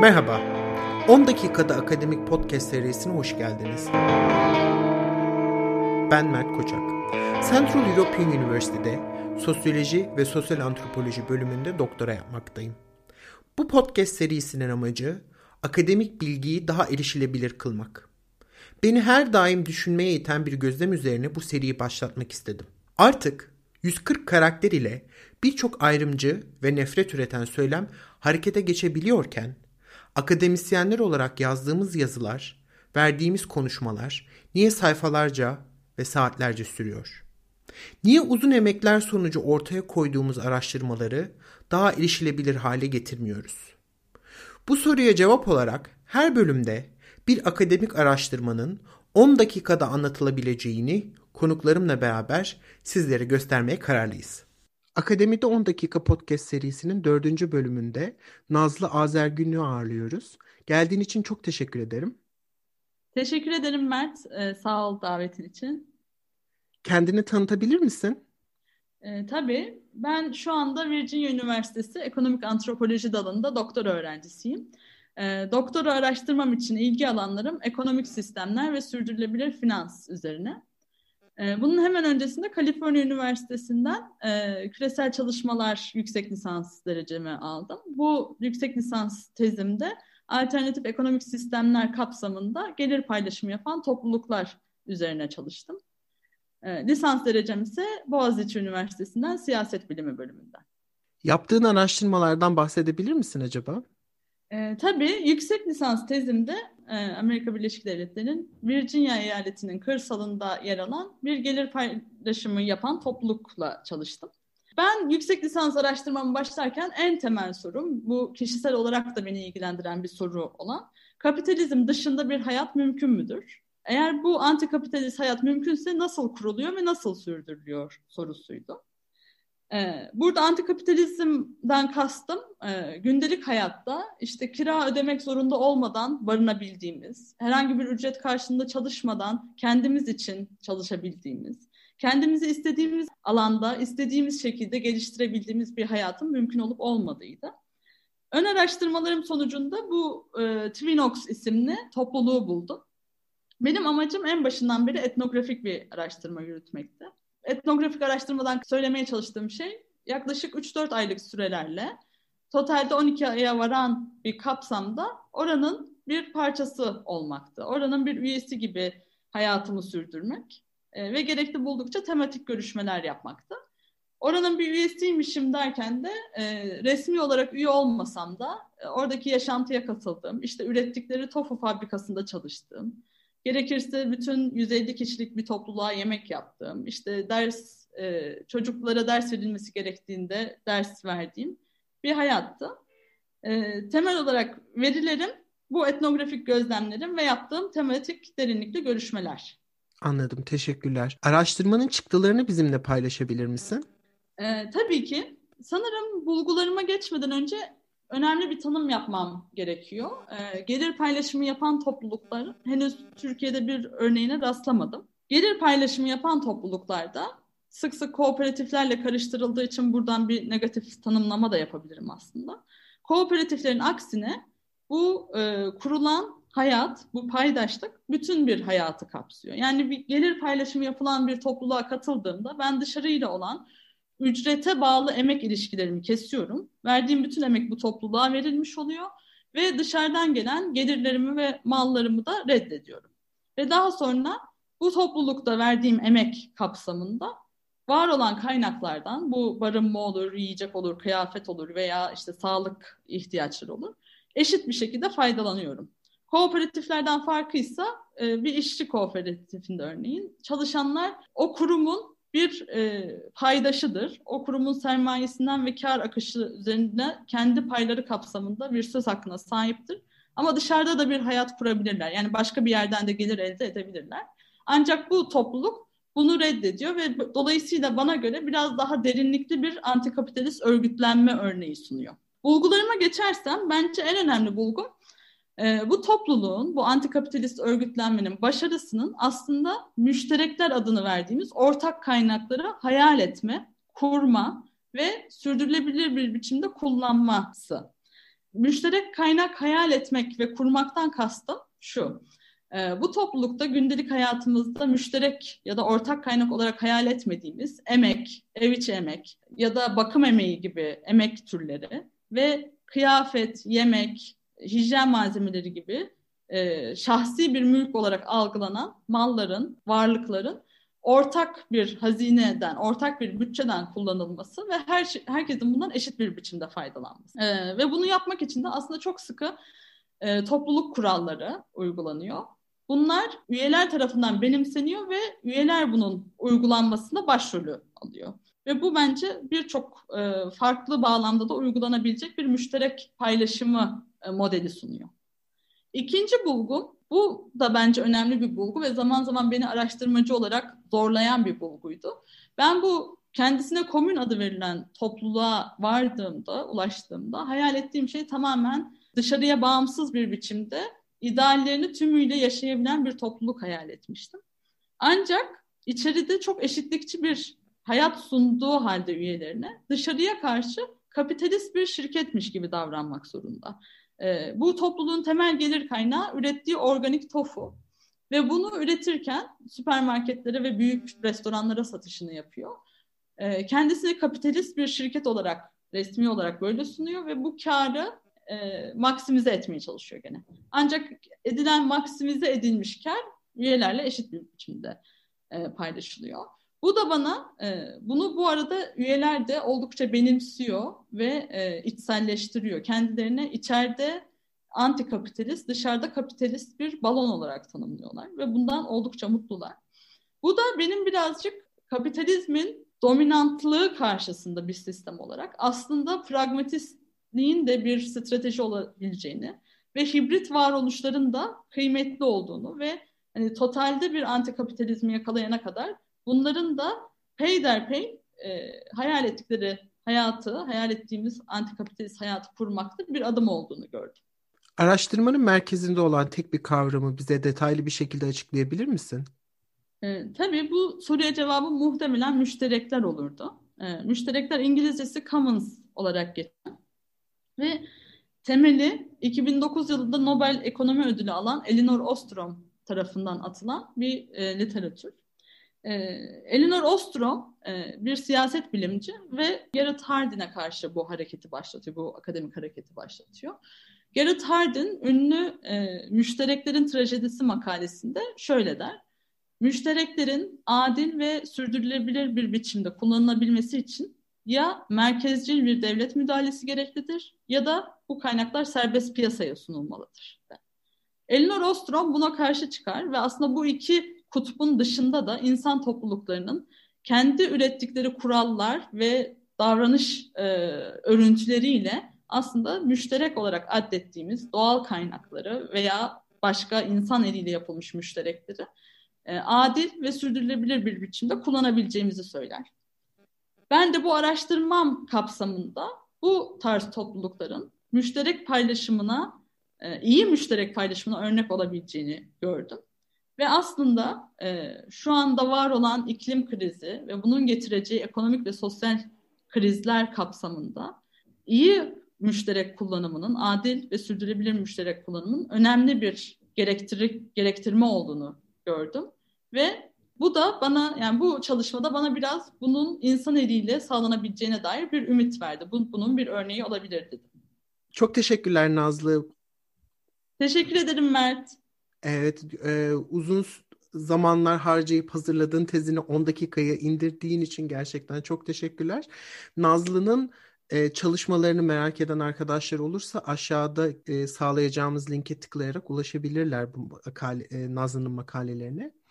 Merhaba, 10 dakikada akademik podcast serisine hoş geldiniz. Ben Mert Koçak. Central European University'de Sosyoloji ve Sosyal Antropoloji bölümünde doktora yapmaktayım. Bu podcast serisinin amacı akademik bilgiyi daha erişilebilir kılmak. Beni her daim düşünmeye iten bir gözlem üzerine bu seriyi başlatmak istedim. Artık 140 karakter ile birçok ayrımcı ve nefret üreten söylem harekete geçebiliyorken, akademisyenler olarak yazdığımız yazılar, verdiğimiz konuşmalar niye sayfalarca ve saatlerce sürüyor? Niye uzun emekler sonucu ortaya koyduğumuz araştırmaları daha erişilebilir hale getirmiyoruz? Bu soruya cevap olarak her bölümde bir akademik araştırmanın 10 dakikada anlatılabileceğini konuklarımla beraber sizlere göstermeye kararlıyız. Akademide 10 dakika podcast serisinin 4. bölümünde Nazlı Azergünlü'yü ağırlıyoruz. Geldiğin için çok teşekkür ederim. Teşekkür ederim Mert. Ee, sağ ol davetin için. Kendini tanıtabilir misin? Ee, tabii. Ben şu anda Virginia Üniversitesi Ekonomik Antropoloji dalında doktor öğrencisiyim. Ee, doktora araştırmam için ilgi alanlarım ekonomik sistemler ve sürdürülebilir finans üzerine. Ee, bunun hemen öncesinde Kaliforniya Üniversitesi'nden e, küresel çalışmalar yüksek lisans derecemi aldım. Bu yüksek lisans tezimde alternatif ekonomik sistemler kapsamında gelir paylaşımı yapan topluluklar üzerine çalıştım. E, lisans derecem ise Boğaziçi Üniversitesi'nden siyaset bilimi bölümünden. Yaptığın araştırmalardan bahsedebilir misin acaba? E, tabii yüksek lisans tezimde Amerika Birleşik Devletleri'nin Virginia eyaletinin kırsalında yer alan bir gelir paylaşımı yapan toplulukla çalıştım. Ben yüksek lisans araştırmamı başlarken en temel sorum, bu kişisel olarak da beni ilgilendiren bir soru olan, kapitalizm dışında bir hayat mümkün müdür? Eğer bu antikapitalist hayat mümkünse nasıl kuruluyor ve nasıl sürdürülüyor sorusuydu. Ee, burada antikapitalizmden kastım e, gündelik hayatta işte kira ödemek zorunda olmadan barınabildiğimiz, herhangi bir ücret karşılığında çalışmadan kendimiz için çalışabildiğimiz, kendimizi istediğimiz alanda, istediğimiz şekilde geliştirebildiğimiz bir hayatın mümkün olup olmadığıydı. Ön araştırmalarım sonucunda bu e, Twinox isimli topluluğu buldum. Benim amacım en başından beri etnografik bir araştırma yürütmekti etnografik araştırmadan söylemeye çalıştığım şey yaklaşık 3-4 aylık sürelerle totalde 12 aya varan bir kapsamda oranın bir parçası olmaktı. Oranın bir üyesi gibi hayatımı sürdürmek e, ve gerekli buldukça tematik görüşmeler yapmaktı. Oranın bir üyesiymişim derken de e, resmi olarak üye olmasam da e, oradaki yaşantıya katıldığım, işte ürettikleri tofu fabrikasında çalıştığım, Gerekirse bütün 150 kişilik bir topluluğa yemek yaptım. İşte ders e, çocuklara ders verilmesi gerektiğinde ders verdiğim bir hayattı. E, temel olarak verilerim bu etnografik gözlemlerim ve yaptığım tematik derinlikli görüşmeler. Anladım, teşekkürler. Araştırmanın çıktılarını bizimle paylaşabilir misin? E, tabii ki. Sanırım bulgularıma geçmeden önce önemli bir tanım yapmam gerekiyor. E, gelir paylaşımı yapan topluluklar henüz Türkiye'de bir örneğine rastlamadım. Gelir paylaşımı yapan topluluklarda sık sık kooperatiflerle karıştırıldığı için buradan bir negatif tanımlama da yapabilirim aslında. Kooperatiflerin aksine bu e, kurulan hayat, bu paydaşlık bütün bir hayatı kapsıyor. Yani bir gelir paylaşımı yapılan bir topluluğa katıldığımda ben dışarıyla olan ücrete bağlı emek ilişkilerimi kesiyorum. Verdiğim bütün emek bu topluluğa verilmiş oluyor ve dışarıdan gelen gelirlerimi ve mallarımı da reddediyorum. Ve daha sonra bu toplulukta verdiğim emek kapsamında var olan kaynaklardan bu barınma olur, yiyecek olur, kıyafet olur veya işte sağlık ihtiyaçları olur. Eşit bir şekilde faydalanıyorum. Kooperatiflerden farkıysa e, bir işçi kooperatifinde örneğin çalışanlar o kurumun bir e, paydaşıdır. O kurumun sermayesinden ve kar akışı üzerinde kendi payları kapsamında bir söz hakkına sahiptir. Ama dışarıda da bir hayat kurabilirler. Yani başka bir yerden de gelir elde edebilirler. Ancak bu topluluk bunu reddediyor ve dolayısıyla bana göre biraz daha derinlikli bir antikapitalist örgütlenme örneği sunuyor. Bulgularıma geçersem bence en önemli bulgum e, bu topluluğun, bu antikapitalist örgütlenmenin başarısının aslında müşterekler adını verdiğimiz ortak kaynakları hayal etme, kurma ve sürdürülebilir bir biçimde kullanması. Müşterek kaynak hayal etmek ve kurmaktan kastım şu. Ee, bu toplulukta gündelik hayatımızda müşterek ya da ortak kaynak olarak hayal etmediğimiz emek, ev içi emek ya da bakım emeği gibi emek türleri ve kıyafet, yemek, hijyen malzemeleri gibi e, şahsi bir mülk olarak algılanan malların, varlıkların ortak bir hazineden, ortak bir bütçeden kullanılması ve her şey, herkesin bundan eşit bir biçimde faydalanması. E, ve bunu yapmak için de aslında çok sıkı e, topluluk kuralları uygulanıyor. Bunlar üyeler tarafından benimseniyor ve üyeler bunun uygulanmasında başrolü alıyor. Ve bu bence birçok e, farklı bağlamda da uygulanabilecek bir müşterek paylaşımı modeli sunuyor. İkinci bulgum, bu da bence önemli bir bulgu ve zaman zaman beni araştırmacı olarak zorlayan bir bulguydu. Ben bu kendisine komün adı verilen topluluğa vardığımda, ulaştığımda hayal ettiğim şey tamamen dışarıya bağımsız bir biçimde ideallerini tümüyle yaşayabilen bir topluluk hayal etmiştim. Ancak içeride çok eşitlikçi bir hayat sunduğu halde üyelerine dışarıya karşı kapitalist bir şirketmiş gibi davranmak zorunda. E, bu topluluğun temel gelir kaynağı ürettiği organik tofu ve bunu üretirken süpermarketlere ve büyük restoranlara satışını yapıyor. E, kendisini kapitalist bir şirket olarak resmi olarak böyle sunuyor ve bu karı e, maksimize etmeye çalışıyor gene. Ancak edilen maksimize edilmiş kar üyelerle eşit bir biçimde e, paylaşılıyor. Bu da bana e, bunu bu arada üyeler de oldukça benimsiyor ve e, içselleştiriyor. Kendilerine içeride anti kapitalist, dışarıda kapitalist bir balon olarak tanımlıyorlar ve bundan oldukça mutlular. Bu da benim birazcık kapitalizmin dominantlığı karşısında bir sistem olarak aslında pragmatistliğin de bir strateji olabileceğini ve hibrit varoluşların da kıymetli olduğunu ve hani totalde bir anti kapitalizmi yakalayana kadar bunların da peyderpey e, hayal ettikleri hayatı, hayal ettiğimiz antikapitalist hayatı kurmakta bir adım olduğunu gördüm. Araştırmanın merkezinde olan tek bir kavramı bize detaylı bir şekilde açıklayabilir misin? E, tabii bu soruya cevabı muhtemelen müşterekler olurdu. E, müşterekler İngilizcesi commons olarak geçen ve temeli 2009 yılında Nobel Ekonomi Ödülü alan Elinor Ostrom tarafından atılan bir e, literatür. E, Elinor Ostrom e, bir siyaset bilimci ve Garrett Hardin'e karşı bu hareketi başlatıyor, bu akademik hareketi başlatıyor. Garrett Hardin ünlü e, Müştereklerin Trajedisi makalesinde şöyle der. Müştereklerin adil ve sürdürülebilir bir biçimde kullanılabilmesi için ya merkezcil bir devlet müdahalesi gereklidir ya da bu kaynaklar serbest piyasaya sunulmalıdır. Elinor Ostrom buna karşı çıkar ve aslında bu iki kutbun dışında da insan topluluklarının kendi ürettikleri kurallar ve davranış e, örüntüleriyle aslında müşterek olarak addettiğimiz doğal kaynakları veya başka insan eliyle yapılmış müşterekleri e, adil ve sürdürülebilir bir biçimde kullanabileceğimizi söyler. Ben de bu araştırmam kapsamında bu tarz toplulukların müşterek paylaşımına, e, iyi müşterek paylaşımına örnek olabileceğini gördüm. Ve aslında e, şu anda var olan iklim krizi ve bunun getireceği ekonomik ve sosyal krizler kapsamında iyi müşterek kullanımının, adil ve sürdürülebilir müşterek kullanımının önemli bir gerektir gerektirme olduğunu gördüm. Ve bu da bana yani bu çalışmada bana biraz bunun insan eliyle sağlanabileceğine dair bir ümit verdi. Bu, bunun bir örneği olabilir dedim. Çok teşekkürler Nazlı. Teşekkür ederim Mert. Evet, e, uzun zamanlar harcayıp hazırladığın tezini 10 dakikaya indirdiğin için gerçekten çok teşekkürler. Nazlı'nın e, çalışmalarını merak eden arkadaşlar olursa aşağıda e, sağlayacağımız linke tıklayarak ulaşabilirler bu makale, e, Nazlı'nın makalelerine.